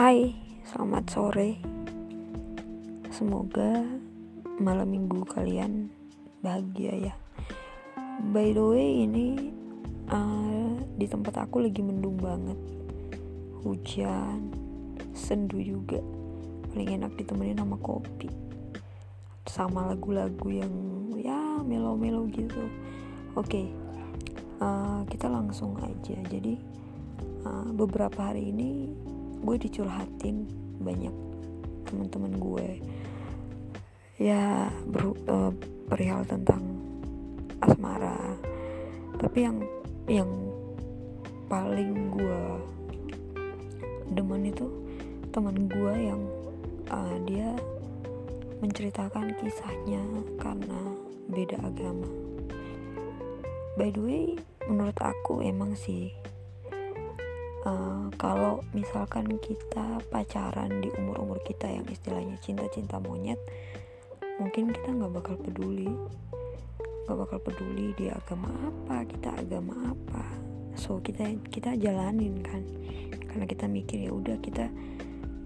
Hai, selamat sore. Semoga malam minggu kalian bahagia ya. By the way, ini uh, di tempat aku lagi mendung banget. Hujan, sendu juga. Paling enak ditemenin sama kopi. Sama lagu-lagu yang ya melo-melo gitu. Oke. Okay. Uh, kita langsung aja. Jadi uh, beberapa hari ini gue dicurhatin banyak teman-teman gue. Ya ber, uh, perihal tentang asmara. Tapi yang yang paling gue demen itu teman gue yang uh, dia menceritakan kisahnya karena beda agama. By the way menurut aku emang sih uh, kalau misalkan kita pacaran di umur-umur kita yang istilahnya cinta-cinta monyet mungkin kita nggak bakal peduli. Nggak bakal peduli dia agama apa kita agama apa. So kita kita jalanin kan. Karena kita mikir ya udah kita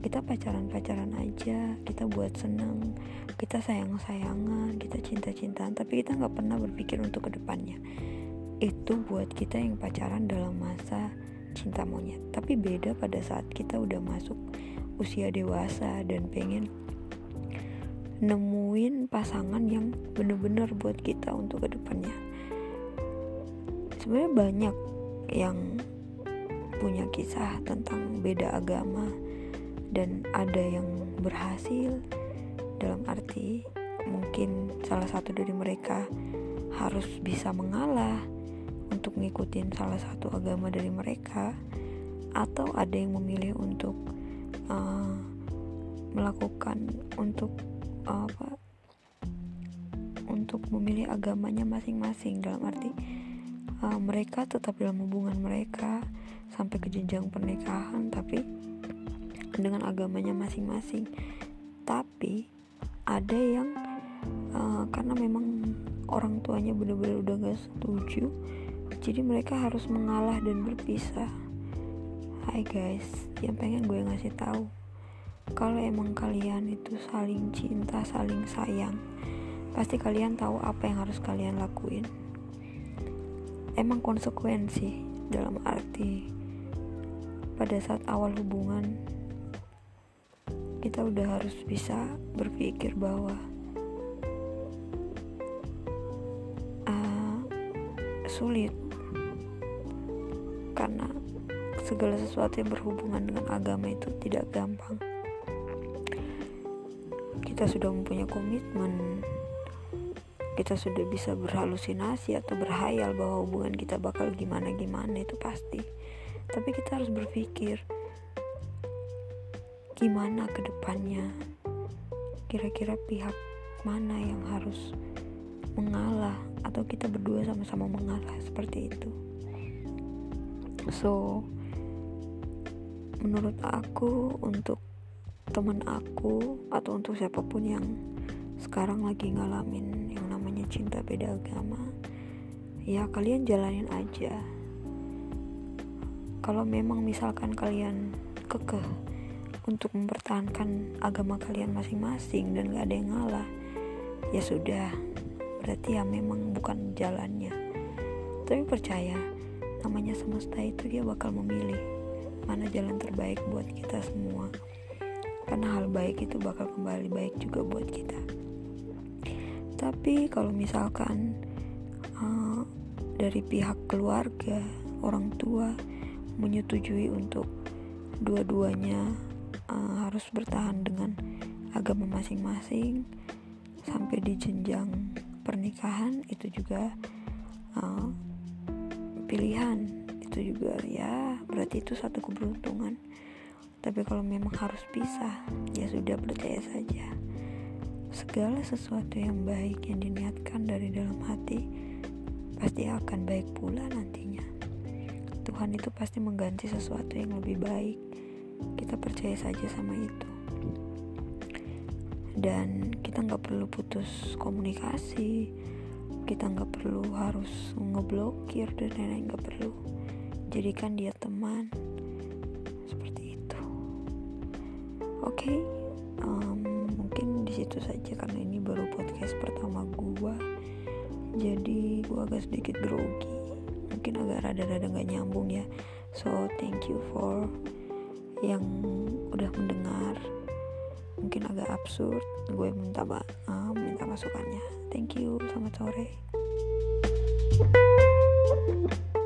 kita pacaran pacaran aja kita buat seneng kita sayang sayangan kita cinta cintaan tapi kita nggak pernah berpikir untuk ke depannya itu buat kita yang pacaran dalam masa cinta monyet. Tapi beda pada saat kita udah masuk usia dewasa dan pengen nemuin pasangan yang bener-bener buat kita untuk ke depannya. Sebenarnya banyak yang punya kisah tentang beda agama dan ada yang berhasil. Dalam arti mungkin salah satu dari mereka harus bisa mengalah untuk ngikutin salah satu agama dari mereka atau ada yang memilih untuk uh, melakukan untuk uh, apa untuk memilih agamanya masing-masing. Dalam arti uh, mereka tetap dalam hubungan mereka sampai ke jenjang pernikahan tapi dengan agamanya masing-masing. Tapi ada yang uh, karena memang orang tuanya benar-benar udah gak setuju jadi mereka harus mengalah dan berpisah. Hai guys yang pengen gue ngasih tahu kalau emang kalian itu saling cinta saling sayang pasti kalian tahu apa yang harus kalian lakuin. Emang konsekuensi dalam arti pada saat awal hubungan kita udah harus bisa berpikir bahwa sulit. Karena segala sesuatu yang berhubungan dengan agama itu tidak gampang. Kita sudah mempunyai komitmen. Kita sudah bisa berhalusinasi atau berhayal bahwa hubungan kita bakal gimana-gimana itu pasti. Tapi kita harus berpikir gimana ke depannya? Kira-kira pihak mana yang harus mengalah atau kita berdua sama-sama mengalah seperti itu. So menurut aku untuk teman aku atau untuk siapa pun yang sekarang lagi ngalamin yang namanya cinta beda agama ya kalian jalanin aja. Kalau memang misalkan kalian kekeh untuk mempertahankan agama kalian masing-masing dan gak ada yang ngalah ya sudah berarti ya memang bukan jalannya. Tapi percaya namanya semesta itu dia bakal memilih mana jalan terbaik buat kita semua. Karena hal baik itu bakal kembali baik juga buat kita. Tapi kalau misalkan uh, dari pihak keluarga orang tua menyetujui untuk dua-duanya uh, harus bertahan dengan agama masing-masing sampai di jenjang pernikahan itu juga uh, pilihan. Itu juga ya berarti itu satu keberuntungan. Tapi kalau memang harus pisah ya sudah percaya saja. Segala sesuatu yang baik yang diniatkan dari dalam hati pasti akan baik pula nantinya. Tuhan itu pasti mengganti sesuatu yang lebih baik. Kita percaya saja sama itu dan kita nggak perlu putus komunikasi. Kita nggak perlu harus ngeblokir dan lain-lain nggak perlu. Jadikan dia teman. Seperti itu. Oke okay, um, mungkin di situ saja karena ini baru podcast pertama gua. Jadi gua agak sedikit grogi. Mungkin agak rada-rada nggak nyambung ya. So thank you for yang udah mendengar mungkin agak absurd gue minta uh, minta masukannya. Thank you selamat sore. thank you